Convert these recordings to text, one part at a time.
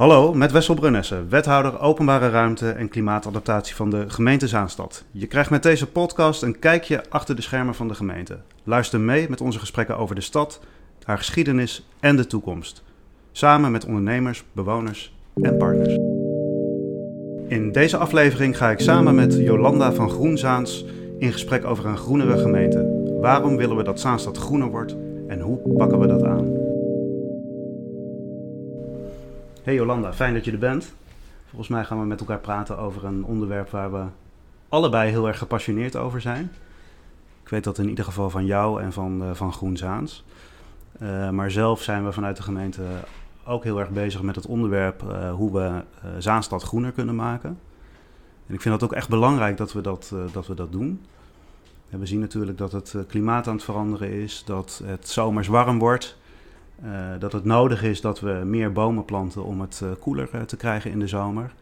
Hallo, met Wessel Brunessen, wethouder openbare ruimte en klimaatadaptatie van de gemeente Zaanstad. Je krijgt met deze podcast een kijkje achter de schermen van de gemeente. Luister mee met onze gesprekken over de stad, haar geschiedenis en de toekomst. Samen met ondernemers, bewoners en partners. In deze aflevering ga ik samen met Jolanda van Groenzaans in gesprek over een groenere gemeente. Waarom willen we dat Zaanstad groener wordt en hoe pakken we dat aan? Hey Jolanda, fijn dat je er bent. Volgens mij gaan we met elkaar praten over een onderwerp waar we allebei heel erg gepassioneerd over zijn. Ik weet dat in ieder geval van jou en van, uh, van Groen Zaans. Uh, maar zelf zijn we vanuit de gemeente ook heel erg bezig met het onderwerp uh, hoe we Zaanstad groener kunnen maken. En ik vind dat ook echt belangrijk dat we dat, dat, we dat doen. we zien natuurlijk dat het klimaat aan het veranderen is, dat het zomers warm wordt. Uh, dat het nodig is dat we meer bomen planten om het uh, koeler uh, te krijgen in de zomer.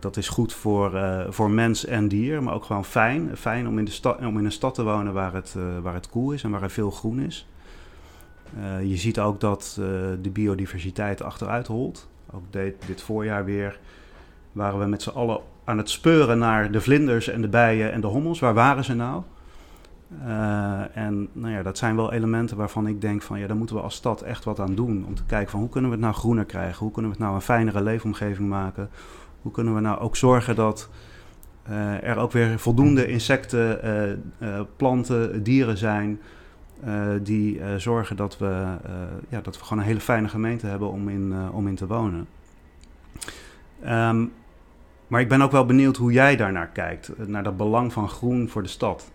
dat is goed voor, voor mens en dier, maar ook gewoon fijn. Fijn om in, de stad, om in een stad te wonen waar het, waar het koel is en waar er veel groen is. je ziet ook dat de biodiversiteit achteruit holt. Ook dit, dit voorjaar weer waren we met z'n allen aan het speuren naar de vlinders en de bijen en de hommels. Waar waren ze nou? Uh, en nou ja, dat zijn wel elementen waarvan ik denk van ja, daar moeten we als stad echt wat aan doen. Om te kijken van hoe kunnen we het nou groener krijgen? Hoe kunnen we het nou een fijnere leefomgeving maken? Hoe kunnen we nou ook zorgen dat uh, er ook weer voldoende insecten, uh, planten, dieren zijn die zorgen dat we, ja, dat we gewoon een hele fijne gemeente hebben om in, om in te wonen. Um, maar ik ben ook wel benieuwd hoe jij daarnaar kijkt, naar dat belang van groen voor de stad.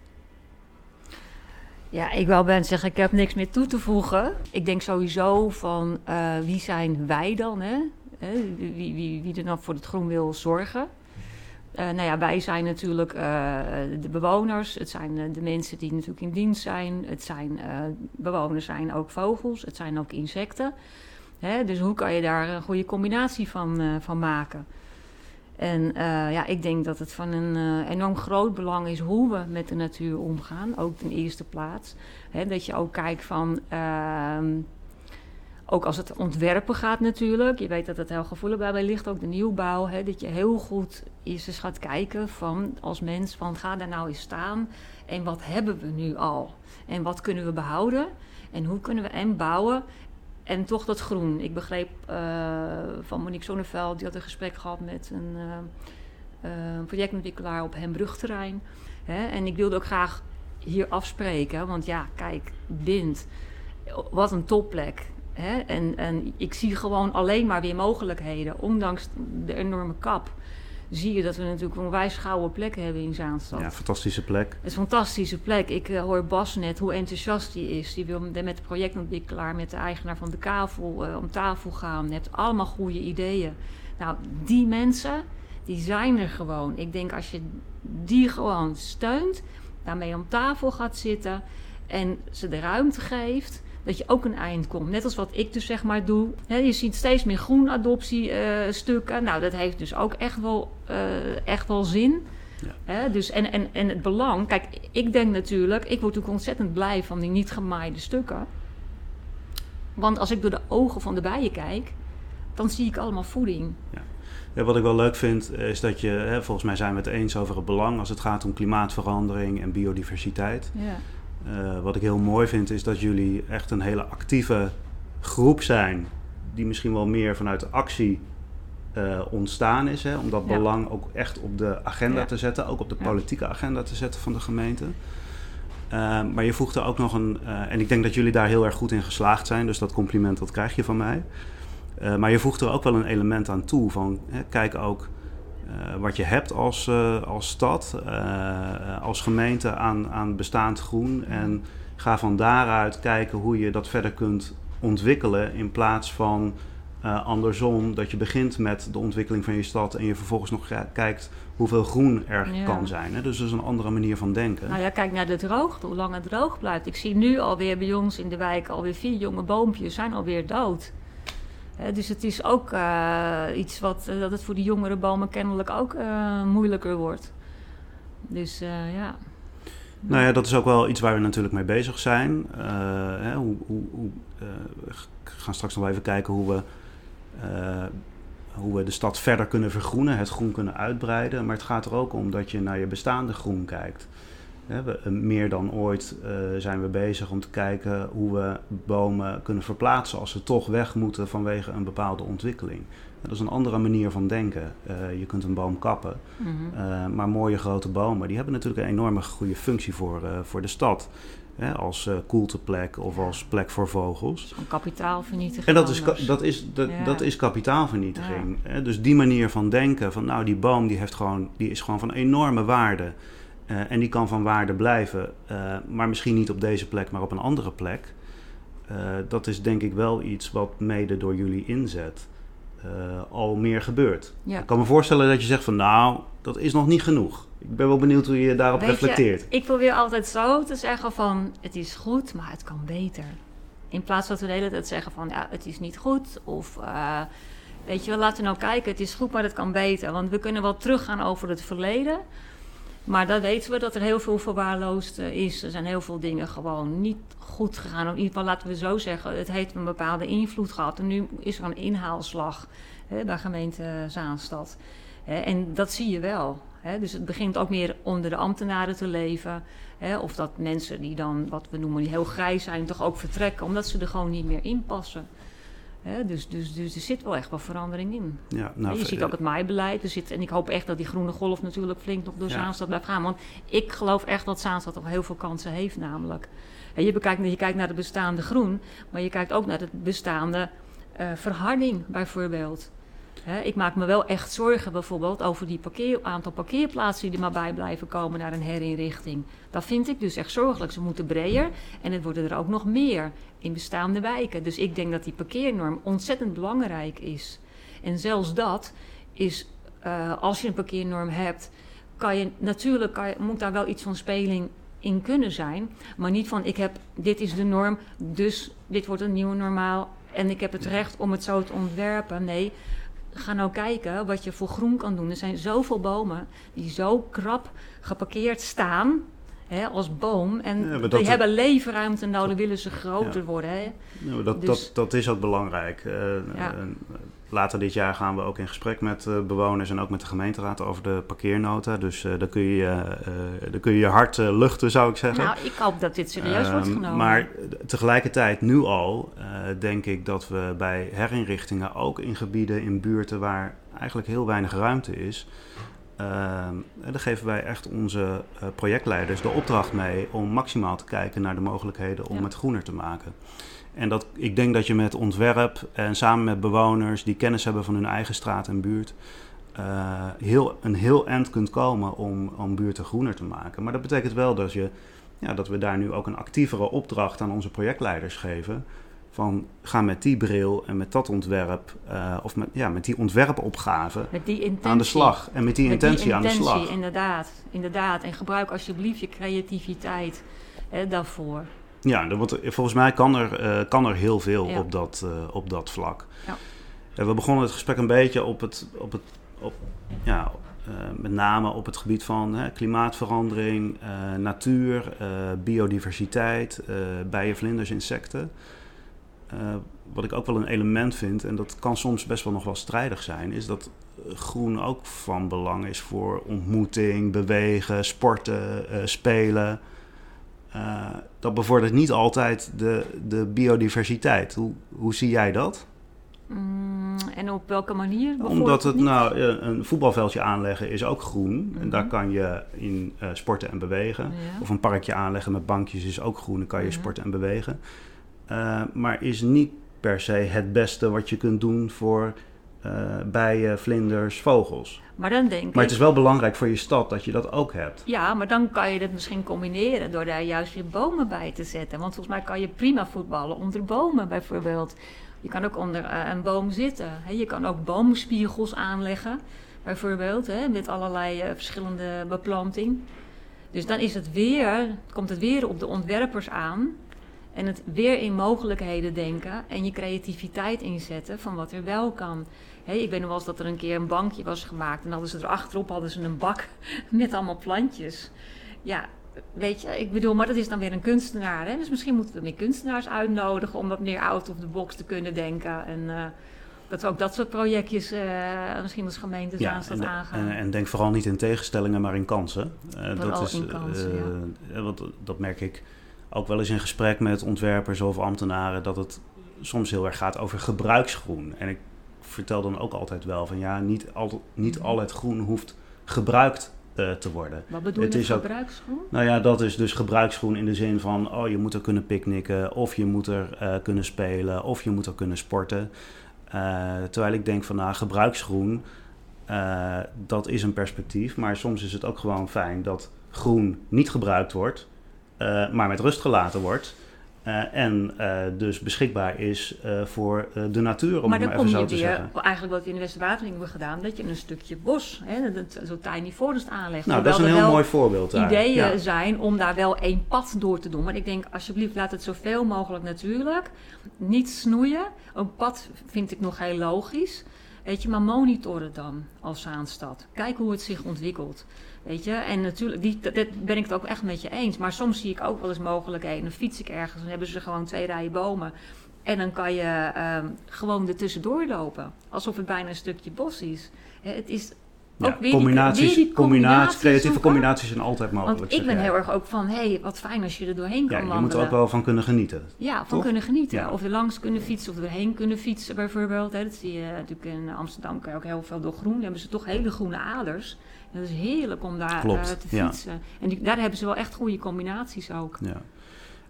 Ja, ik wil ben zeggen, ik heb niks meer toe te voegen. Ik denk sowieso van uh, wie zijn wij dan? Hè? Wie, wie, wie er dan voor het groen wil zorgen. Uh, nou ja, wij zijn natuurlijk uh, de bewoners. Het zijn de mensen die natuurlijk in dienst zijn. Het zijn bewoners zijn ook vogels. Het zijn ook insecten. Hè? Dus hoe kan je daar een goede combinatie van, van maken? En uh, ja, ik denk dat het van een uh, enorm groot belang is hoe we met de natuur omgaan. Ook in eerste plaats. He, dat je ook kijkt van. Uh, ook als het ontwerpen gaat natuurlijk. Je weet dat het heel gevoelig bij ligt, ook de nieuwbouw. He, dat je heel goed eerst eens gaat kijken van als mens van ga daar nou eens staan. En wat hebben we nu al? En wat kunnen we behouden? En hoe kunnen we en bouwen en toch dat groen. Ik begreep uh, van Monique Zonneveld, die had een gesprek gehad met een uh, uh, projectontwikkelaar op Hembrugterrein. Hè? En ik wilde ook graag hier afspreken, want ja, kijk, Bind, wat een topplek. Hè? En, en ik zie gewoon alleen maar weer mogelijkheden, ondanks de enorme kap zie je dat we natuurlijk een onwijs gouden plek hebben in Zaanstad. Ja, fantastische plek. Het is een fantastische plek. Ik uh, hoor Bas net hoe enthousiast hij is. Die wil met de projectontwikkelaar, met de eigenaar van de kavel uh, om tafel gaan. Heeft allemaal goede ideeën. Nou, die mensen, die zijn er gewoon. Ik denk als je die gewoon steunt, daarmee om tafel gaat zitten en ze de ruimte geeft dat je ook een eind komt. Net als wat ik dus zeg maar doe. je ziet steeds meer groenadoptiestukken. Uh, nou, dat heeft dus ook echt wel, uh, echt wel zin. Ja. dus en, en, en het belang, kijk, ik denk natuurlijk, ik word ook ontzettend blij van die niet gemaaide stukken. Want als ik door de ogen van de bijen kijk, dan zie ik allemaal voeding. Ja. Ja, wat ik wel leuk vind, is dat je, hè, volgens mij zijn we het eens over het belang als het gaat om klimaatverandering en biodiversiteit. Ja. Uh, wat ik heel mooi vind is dat jullie echt een hele actieve groep zijn. Die misschien wel meer vanuit de actie uh, ontstaan is. Hè, om dat ja. belang ook echt op de agenda ja. te zetten. Ook op de politieke agenda te zetten van de gemeente. Uh, maar je voegt er ook nog een... en ik denk dat jullie daar heel erg goed in geslaagd zijn. Dus dat compliment dat krijg je van mij. maar je voegt er ook wel een element aan toe. Van hè, kijk ook uh, wat je hebt als, uh, als stad, uh, als gemeente aan, aan bestaand groen. En ga van daaruit kijken hoe je dat verder kunt ontwikkelen. In plaats van andersom, dat je begint met de ontwikkeling van je stad en je vervolgens nog kijkt hoeveel groen er ja. kan zijn. Hè? Dus dat is een andere manier van denken. Nou ja, kijk naar de droogte, hoe lang het droog blijft. Ik zie nu alweer bij ons in de wijk alweer vier jonge boompjes zijn alweer dood dus het is ook uh, iets wat uh, dat het voor die jongere bomen kennelijk ook uh, moeilijker wordt. Dus ja. Nou ja, dat is ook wel iets waar we natuurlijk mee bezig zijn. Hè, hoe, hoe, hoe, we gaan straks nog even kijken hoe we hoe we de stad verder kunnen vergroenen, het groen kunnen uitbreiden. Maar het gaat er ook om dat je naar je bestaande groen kijkt. We, meer dan ooit zijn we bezig om te kijken hoe we bomen kunnen verplaatsen als ze toch weg moeten vanwege een bepaalde ontwikkeling. Dat is een andere manier van denken. je kunt een boom kappen, mhm. maar mooie grote bomen die hebben natuurlijk een enorme goede functie voor, voor de stad. Hè, als koelteplek of als plek voor vogels. Een kapitaalvernietiging. En dat is, dat is, dat, dat is kapitaalvernietiging. Dus die manier van denken, van nou die boom die heeft gewoon, die is gewoon van enorme waarde. Uh, en die kan van waarde blijven, uh, maar misschien niet op deze plek, maar op een andere plek. dat is denk ik wel iets wat mede door jullie inzet al meer gebeurt. Ik kan me voorstellen dat je zegt van nou, dat is nog niet genoeg. Ik ben wel benieuwd hoe je daarop reflecteert. ik probeer altijd zo te zeggen van het is goed, maar het kan beter. In plaats van de hele tijd zeggen van ja, het is niet goed. Of weet je wel, laten we nou kijken, het is goed, maar het kan beter. Want we kunnen wel teruggaan over het verleden. Maar dan weten we dat er heel veel verwaarloosd eh, is. Er zijn heel veel dingen gewoon niet goed gegaan. in ieder geval laten we zo zeggen, het heeft een bepaalde invloed gehad. En nu is er een inhaalslag hè, bij gemeente Zaanstad. En dat zie je wel dus het begint ook meer onder de ambtenaren te leven. of dat mensen die dan, wat we noemen, die heel grijs zijn, toch ook vertrekken, omdat ze er gewoon niet meer in passen. Dus, dus, dus er zit wel echt wat verandering in. Ja, nou, je ziet ook het maaibeleid. Er zit, en ik hoop echt dat die groene golf natuurlijk flink nog door ja. Zaanstad blijft gaan. Want ik geloof echt dat Zaanstad nog heel veel kansen heeft namelijk. je, bekijkt, je kijkt naar het bestaande groen, maar je kijkt ook naar de bestaande uh, verharding bijvoorbeeld ik maak me wel echt zorgen bijvoorbeeld over die parkeer, aantal parkeerplaatsen die er maar bij blijven komen naar een herinrichting. Dat vind ik dus echt zorgelijk. Ze moeten breder en het worden er ook nog meer in bestaande wijken. Dus ik denk dat die parkeernorm ontzettend belangrijk is. En zelfs dat is, uh, als je een parkeernorm hebt, kan je natuurlijk kan je, moet daar wel iets van speling in kunnen zijn. Maar niet van ik heb, dit is de norm, dus dit wordt een nieuwe normaal en ik heb het recht om het zo te ontwerpen. Nee, ga nou kijken wat je voor groen kan doen. Er zijn zoveel bomen die zo krap geparkeerd staan hè, als boom. En die hebben leefruimte nodig, willen ze groter worden. Hè. Ja, dat, dus dat, dat is ook belangrijk. Uh, later dit jaar gaan we ook in gesprek met uh, bewoners en ook met de gemeenteraad over de parkeernota. Dus uh, daar, kun je, daar kun je je hart luchten, zou ik zeggen. Nou, ik hoop dat dit serieus wordt ehm, genomen. Maar tegelijkertijd, nu al, denk ik dat we bij herinrichtingen, ook in gebieden, in buurten waar eigenlijk heel weinig ruimte is, uh, daar geven wij echt onze uh, projectleiders de opdracht mee om maximaal te kijken naar de mogelijkheden om het groener te maken. En dat, ik denk dat je met ontwerp en samen met bewoners die kennis hebben van hun eigen straat en buurt, uh, heel, een heel eind kunt komen om, om buurten groener te maken. Maar dat betekent wel dat, je, ja, dat we daar nu ook een actievere opdracht aan onze projectleiders geven van ga met die bril en met dat ontwerp, uh, of met, ja, met die ontwerpopgave met die aan de slag. En met die, met intentie, die intentie, aan de slag. Inderdaad, inderdaad. En gebruik alsjeblieft je creativiteit hè, daarvoor. Ja, wordt, volgens mij kan er, uh, kan er heel veel op, dat, uh, op dat vlak. Ja. we begonnen het gesprek een beetje op het, op het op, ja, met name op het gebied van hè, klimaatverandering, natuur, biodiversiteit, bijen, vlinders, insecten. Uh, wat ik ook wel een element vind, en dat kan soms best wel nog wel strijdig zijn, is dat groen ook van belang is voor ontmoeting, bewegen, sporten, uh, spelen. Uh, dat bevordert niet altijd de, de biodiversiteit. Hoe, hoe zie jij dat? Mm, en op welke manier? Omdat het, nou, een voetbalveldje aanleggen is ook groen. En daar mhm. kan je in sporten en bewegen. Of een parkje aanleggen met bankjes is ook groen. Dan kan je mhm. sporten en bewegen. Uh, maar is niet per se het beste wat je kunt doen voor uh, bijen, vlinders, vogels. Maar dan denk Maar het is wel belangrijk voor je stad dat je dat ook hebt. Ja, maar dan kan je dat misschien combineren door daar juist weer bomen bij te zetten. Want volgens mij kan je prima voetballen onder bomen bijvoorbeeld. Je kan ook onder uh, een boom zitten. je kan ook boomspiegels aanleggen, bijvoorbeeld, met allerlei verschillende beplanting. Dus dan is het weer, komt het weer op de ontwerpers aan en het weer in mogelijkheden denken en je creativiteit inzetten van wat er wel kan. ik weet nog wel eens dat er een keer een bankje was gemaakt en hadden ze erachterop hadden ze een bak met allemaal plantjes. Ja, weet je, ik bedoel, maar dat is dan weer een kunstenaar. Hè? Dus misschien moeten we meer kunstenaars uitnodigen om wat meer out of the box te kunnen denken. En, uh, dat we ook dat soort projectjes uh, misschien als gemeente ja, en, aangaan. En, en, denk vooral niet in tegenstellingen, maar in kansen. Uh, dat is, in kansen, ja. Want dat merk ik ook wel eens in gesprek met ontwerpers of ambtenaren, dat het soms heel erg gaat over gebruiksgroen. En ik vertel dan ook altijd wel van ja, niet al, niet al het groen hoeft gebruikt uh, te worden. Wat bedoel je met gebruiksgroen? nou ja, dat is dus gebruiksgroen in de zin van... oh, je moet er kunnen picknicken, of je moet er uh, kunnen spelen... of je moet er kunnen sporten. Uh, terwijl ik denk van, nou, gebruiksgroen... dat is een perspectief, maar soms is het ook gewoon fijn... dat groen niet gebruikt wordt, maar met rust gelaten wordt... Uh, en uh, dus beschikbaar is uh, voor de natuur, om maar het maar even zo te weer, zeggen. Eigenlijk wat we in de Westerwatering hebben gedaan, dat je een stukje bos, hè, dat, zo tiny forest aanlegt. Nou, dat is een heel mooi voorbeeld daar. ideeën ja. zijn om daar wel één pad door te doen. Maar ik denk, alsjeblieft, laat het zoveel mogelijk natuurlijk. Niet snoeien. Een pad vind ik nog heel logisch. Weet je, maar monitor het dan als Zaanstad. Kijk hoe het zich ontwikkelt. Weet je, en natuurlijk, die, dat ben ik het ook echt met je eens. Maar soms zie ik ook wel eens mogelijkheden. Dan fiets ik ergens, dan hebben ze gewoon twee rijen bomen. En dan kan je um, gewoon er tussendoor lopen. Alsof het bijna een stukje bos is. Het is ja, ook weer combinaties, die, combinaties, creatieve combinaties zijn altijd mogelijk. Want ik ben heel erg ook van, hé, hey, wat fijn als je er doorheen kan ja, je moet er ook wel van kunnen genieten. Ja, van kunnen genieten. Of er langs kunnen fietsen, of er doorheen kunnen fietsen bijvoorbeeld. Dat zie je natuurlijk in Amsterdam, kan je ook heel veel door groen. Dan hebben ze toch hele groene aders. En dat is heerlijk om daar uh, te fietsen. En die, daar hebben ze wel echt goede combinaties ook. Ja.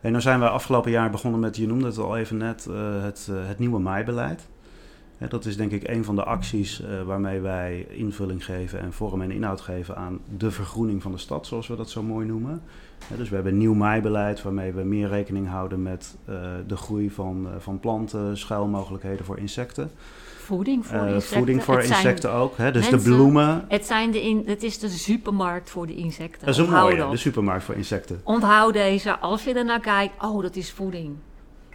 En nou zijn we afgelopen jaar begonnen met, je noemde het al even net, uh, het, uh, het nieuwe maaibeleid dat is denk ik een van de acties uh, waarmee wij invulling geven en vorm en inhoud geven aan de vergroening van de stad, zoals we dat zo mooi noemen. dus we hebben een nieuw maaibeleid waarmee we meer rekening houden met uh, de groei van, uh, van planten, schuilmogelijkheden voor insecten. Voeding voor insecten. Voeding voor het insecten ook. Hè? Dus mensen, de bloemen. Het, zijn de in, het is de supermarkt voor de insecten. Dat is een mooie, de supermarkt voor insecten. Onthoud deze. Als je ernaar kijkt, oh, dat is voeding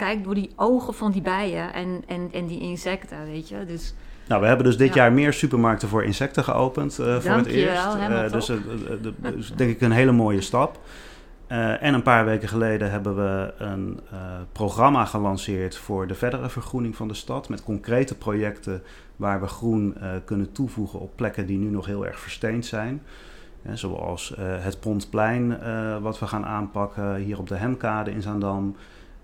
kijk door die ogen van die bijen en, en, en die insecten, weet je. Dus, nou, we hebben dus dit jaar meer supermarkten voor insecten geopend uh, voor het eerst. Uh, dus uh, dus denk ik een hele mooie stap. en een paar weken geleden hebben we een programma gelanceerd voor de verdere vergroening van de stad. Met concrete projecten waar we groen kunnen toevoegen op plekken die nu nog heel erg versteend zijn. zoals het Pontplein, wat we gaan aanpakken hier op de Hemkade in Zaandam.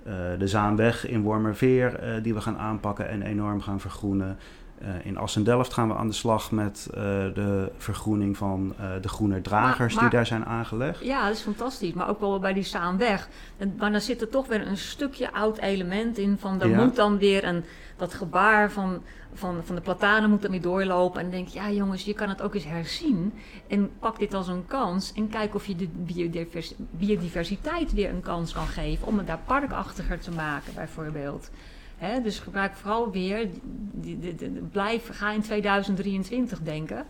Eh, de Zaanweg in Wormerveer, eh, die we gaan aanpakken en enorm gaan vergroenen. Uh, in Assen-Delft gaan we aan de slag met uh, de vergroening van uh, de groene dragers maar, maar, die daar zijn aangelegd. Ja, dat is fantastisch. Maar ook wel bij die Zaanweg. En, maar dan zit er toch weer een stukje oud element in van ja. moet dan weer een, dat gebaar van, van, van de platanen moet er weer doorlopen. En dan denk ja jongens, je kan het ook eens herzien. En pak dit als een kans en kijk of je de biodivers biodiversiteit weer een kans kan geven. Om het daar parkachtiger te maken bijvoorbeeld. He, dus gebruik vooral weer, die, die, die, blijf, ga in 2023 denken.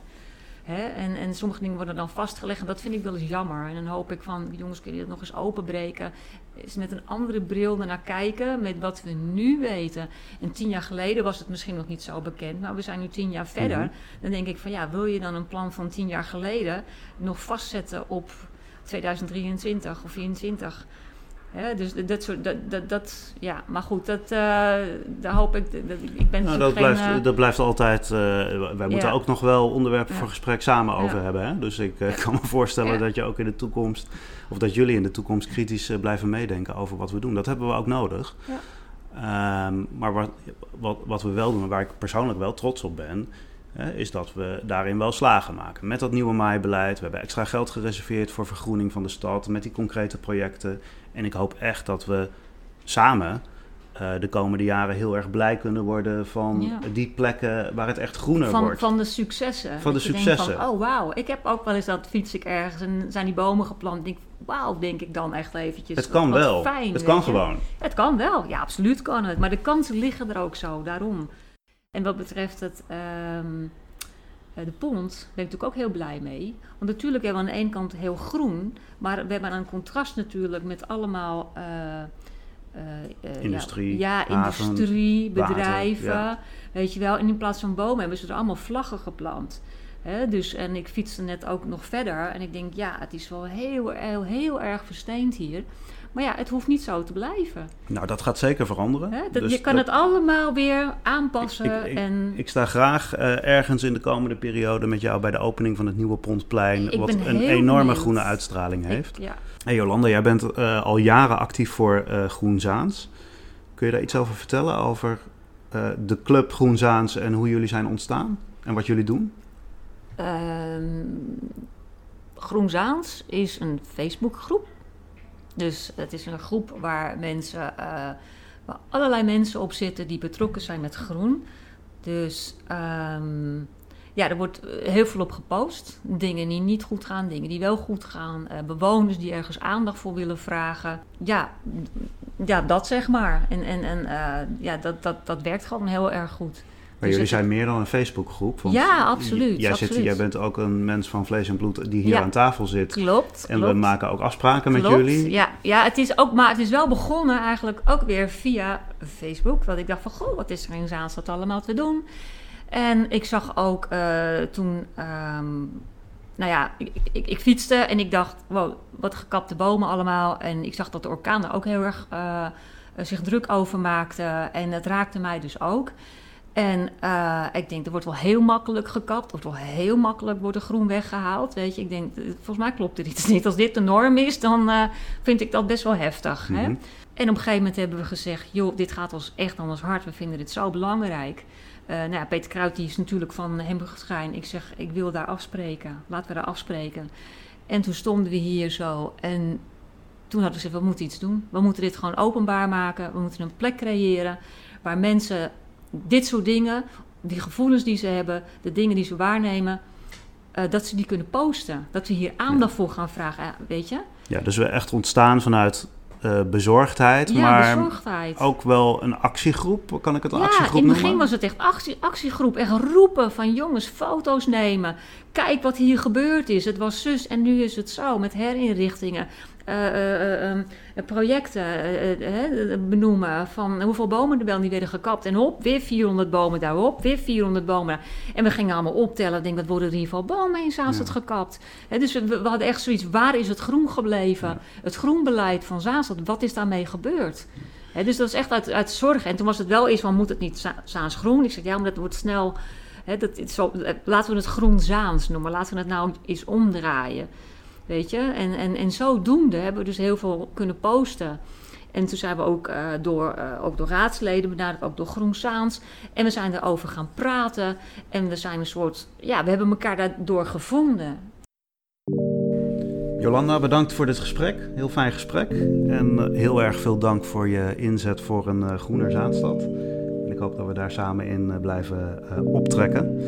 He, en, en sommige dingen worden dan vastgelegd en dat vind ik wel eens jammer. En dan hoop ik van, jongens, kun je dat nog eens openbreken? Is met een andere bril naar kijken, met wat we nu weten. En tien jaar geleden was het misschien nog niet zo bekend, maar we zijn nu tien jaar verder. Mm -hmm. Dan denk ik van, ja, wil je dan een plan van tien jaar geleden nog vastzetten op 2023 of 2024? Ja, dus dat soort, dat, dat, dat, ja, maar goed, dat, uh, daar hoop ik, dat, ik ben nou, dat, geen, blijft, uh, dat blijft altijd, uh, wij moeten ook nog wel onderwerpen voor gesprek samen over hebben. Hè? Dus ik kan me voorstellen dat je ook in de toekomst, of dat jullie in de toekomst kritisch blijven meedenken over wat we doen. Dat hebben we ook nodig. Um, maar wat, wat, wat we wel doen, en waar ik persoonlijk wel trots op ben, is dat we daarin wel slagen maken. Met dat nieuwe maaibeleid, we hebben extra geld gereserveerd voor vergroening van de stad, met die concrete projecten. En ik hoop echt dat we samen uh, de komende jaren heel erg blij kunnen worden van ja. die plekken waar het echt groener van, wordt. Van de successen. Van de successen. Van, oh wauw, ik heb ook wel eens dat fiets ik ergens en zijn die bomen geplant. Denk, wauw, denk ik dan echt eventjes. Het kan wat wel. Fijn, het kan je? gewoon. Het kan wel, ja absoluut kan het. Maar de kansen liggen er ook zo, daarom. En wat betreft het... Um, de pont ben ik natuurlijk ook heel blij mee. Want natuurlijk hebben we aan de ene kant heel groen, maar we hebben een contrast natuurlijk met allemaal. Uh, uh, industrie, ja, ja haven, industrie, bedrijven. Water, ja. Weet je wel, en in plaats van bomen hebben ze er allemaal vlaggen geplant. Dus, en ik fietste net ook nog verder. En ik denk, ja, het is wel heel, heel, heel erg versteend hier. Maar ja, het hoeft niet zo te blijven. Nou, dat gaat zeker veranderen. Dat, Dus je kan dat- het allemaal weer aanpassen. Ik- ik- en Ik sta graag eh, ergens in de komende periode met jou bij de opening van het nieuwe Pontplein. Wat een enorme benieuwd. groene uitstraling ik- heeft. ja. Hey Jolanda, jij bent eh, al jaren actief voor eh Groen Zaans. Kun je daar iets over vertellen? Over de club Groen Zaans en hoe jullie zijn ontstaan? En wat jullie doen? Ehm, Groen Zaans is een Facebookgroep. Dus het is een groep waar mensen, eh, waar allerlei mensen op zitten die betrokken zijn met groen. Dus ehm, ja, er wordt heel veel op gepost. Dingen die niet goed gaan, dingen die wel goed gaan. eh, bewoners die ergens aandacht voor willen vragen. Ja, ja dat zeg maar. En, en, en eh, ja, dat, dat, dat werkt gewoon heel erg goed. Maar Dus jullie zijn meer dan een Facebookgroep. Ja, absoluut, Jij, Zit, jij bent ook een mens van vlees en bloed die hier Ja. aan tafel zit. Klopt. En we maken ook afspraken met jullie. Ja, ja het is ook, maar het is wel begonnen eigenlijk ook weer via Facebook. Want ik dacht van, goh, wat is er in Zaanstad allemaal te doen? En ik zag ook eh, toen, ehm, nou ja, ik, ik, ik fietste en ik dacht, wow, wat gekapte bomen allemaal. En ik zag dat de orkaan er ook heel erg eh, zich druk over maakte. En het raakte mij dus ook. En eh, ik denk, er wordt wel heel makkelijk gekapt. Er wordt wel heel makkelijk wordt er groen weggehaald. Weet je, ik denk, eh, volgens mij klopt er iets niet. Als dit de norm is, dan eh, vind ik dat best wel heftig. hè? Mhm. En op een gegeven moment hebben we gezegd, joh, dit gaat ons echt aan ons hart. We vinden dit zo belangrijk. Nou ja, Peter Kruid die is natuurlijk van Hembergschijn. Ik zeg, ik wil daar afspreken. Laten we daar afspreken. En toen stonden we hier zo. En toen hadden we gezegd, we moeten iets doen. We moeten dit gewoon openbaar maken. We moeten een plek creëren waar mensen dit soort dingen, die gevoelens die ze hebben, de dingen die ze waarnemen, eh, dat ze die kunnen posten. Dat we hier aandacht voor gaan vragen, eh, weet je? Ja, dus we echt ontstaan vanuit eh, bezorgdheid, Ja, maar bezorgdheid. ook wel een actiegroep. Kan ik het een Ja, actiegroep in het begin noemen? was het echt actie, actiegroep. Echt roepen van jongens, foto's nemen. Kijk wat hier gebeurd is. Het was zus en nu is het zo. Met herinrichtingen. Eh, eh, eh, eh, projecten benoemen van hoeveel bomen er wel niet werden gekapt. En hop, weer 400 bomen daarop, weer 400 bomen. En we gingen allemaal optellen. Ik denk, wat worden er hier veel bomen in Zaanstad Ja. gekapt? Hè, dus we, we hadden echt zoiets, waar is het groen gebleven? Ja. Het groenbeleid van Zaanstad, wat is daarmee gebeurd? Dus dat is echt uit, uit zorg. En toen was het wel eens van, moet het niet Za- Zaans groen? Ik zeg, ja, maar dat wordt snel... Dat, zo, laten we het groen Zaans noemen. Laten we het nou eens omdraaien. Weet je? En, en, en zodoende hebben we dus heel veel kunnen posten. En toen zijn we ook, eh, door, eh, ook door raadsleden benaderd, ook door Groen Zaans. En we zijn erover gaan praten. En we zijn een soort... Ja, we hebben elkaar daardoor gevonden. Jolanda, bedankt voor dit gesprek. Heel fijn gesprek. En eh, heel erg veel dank voor je inzet voor een eh, groener Zaanstad. En ik hoop dat we daar samen in blijven optrekken.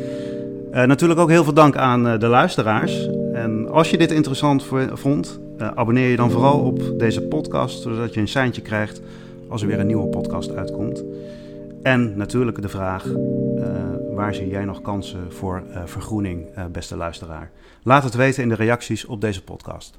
Natuurlijk ook heel veel dank aan de luisteraars. En als je dit interessant vo- vond, eh, abonneer je dan vooral op deze podcast, zodat je een seintje krijgt als er weer een nieuwe podcast uitkomt. En natuurlijk de vraag, eh, waar zie jij nog kansen voor eh, vergroening, beste luisteraar? Laat het weten in de reacties op deze podcast.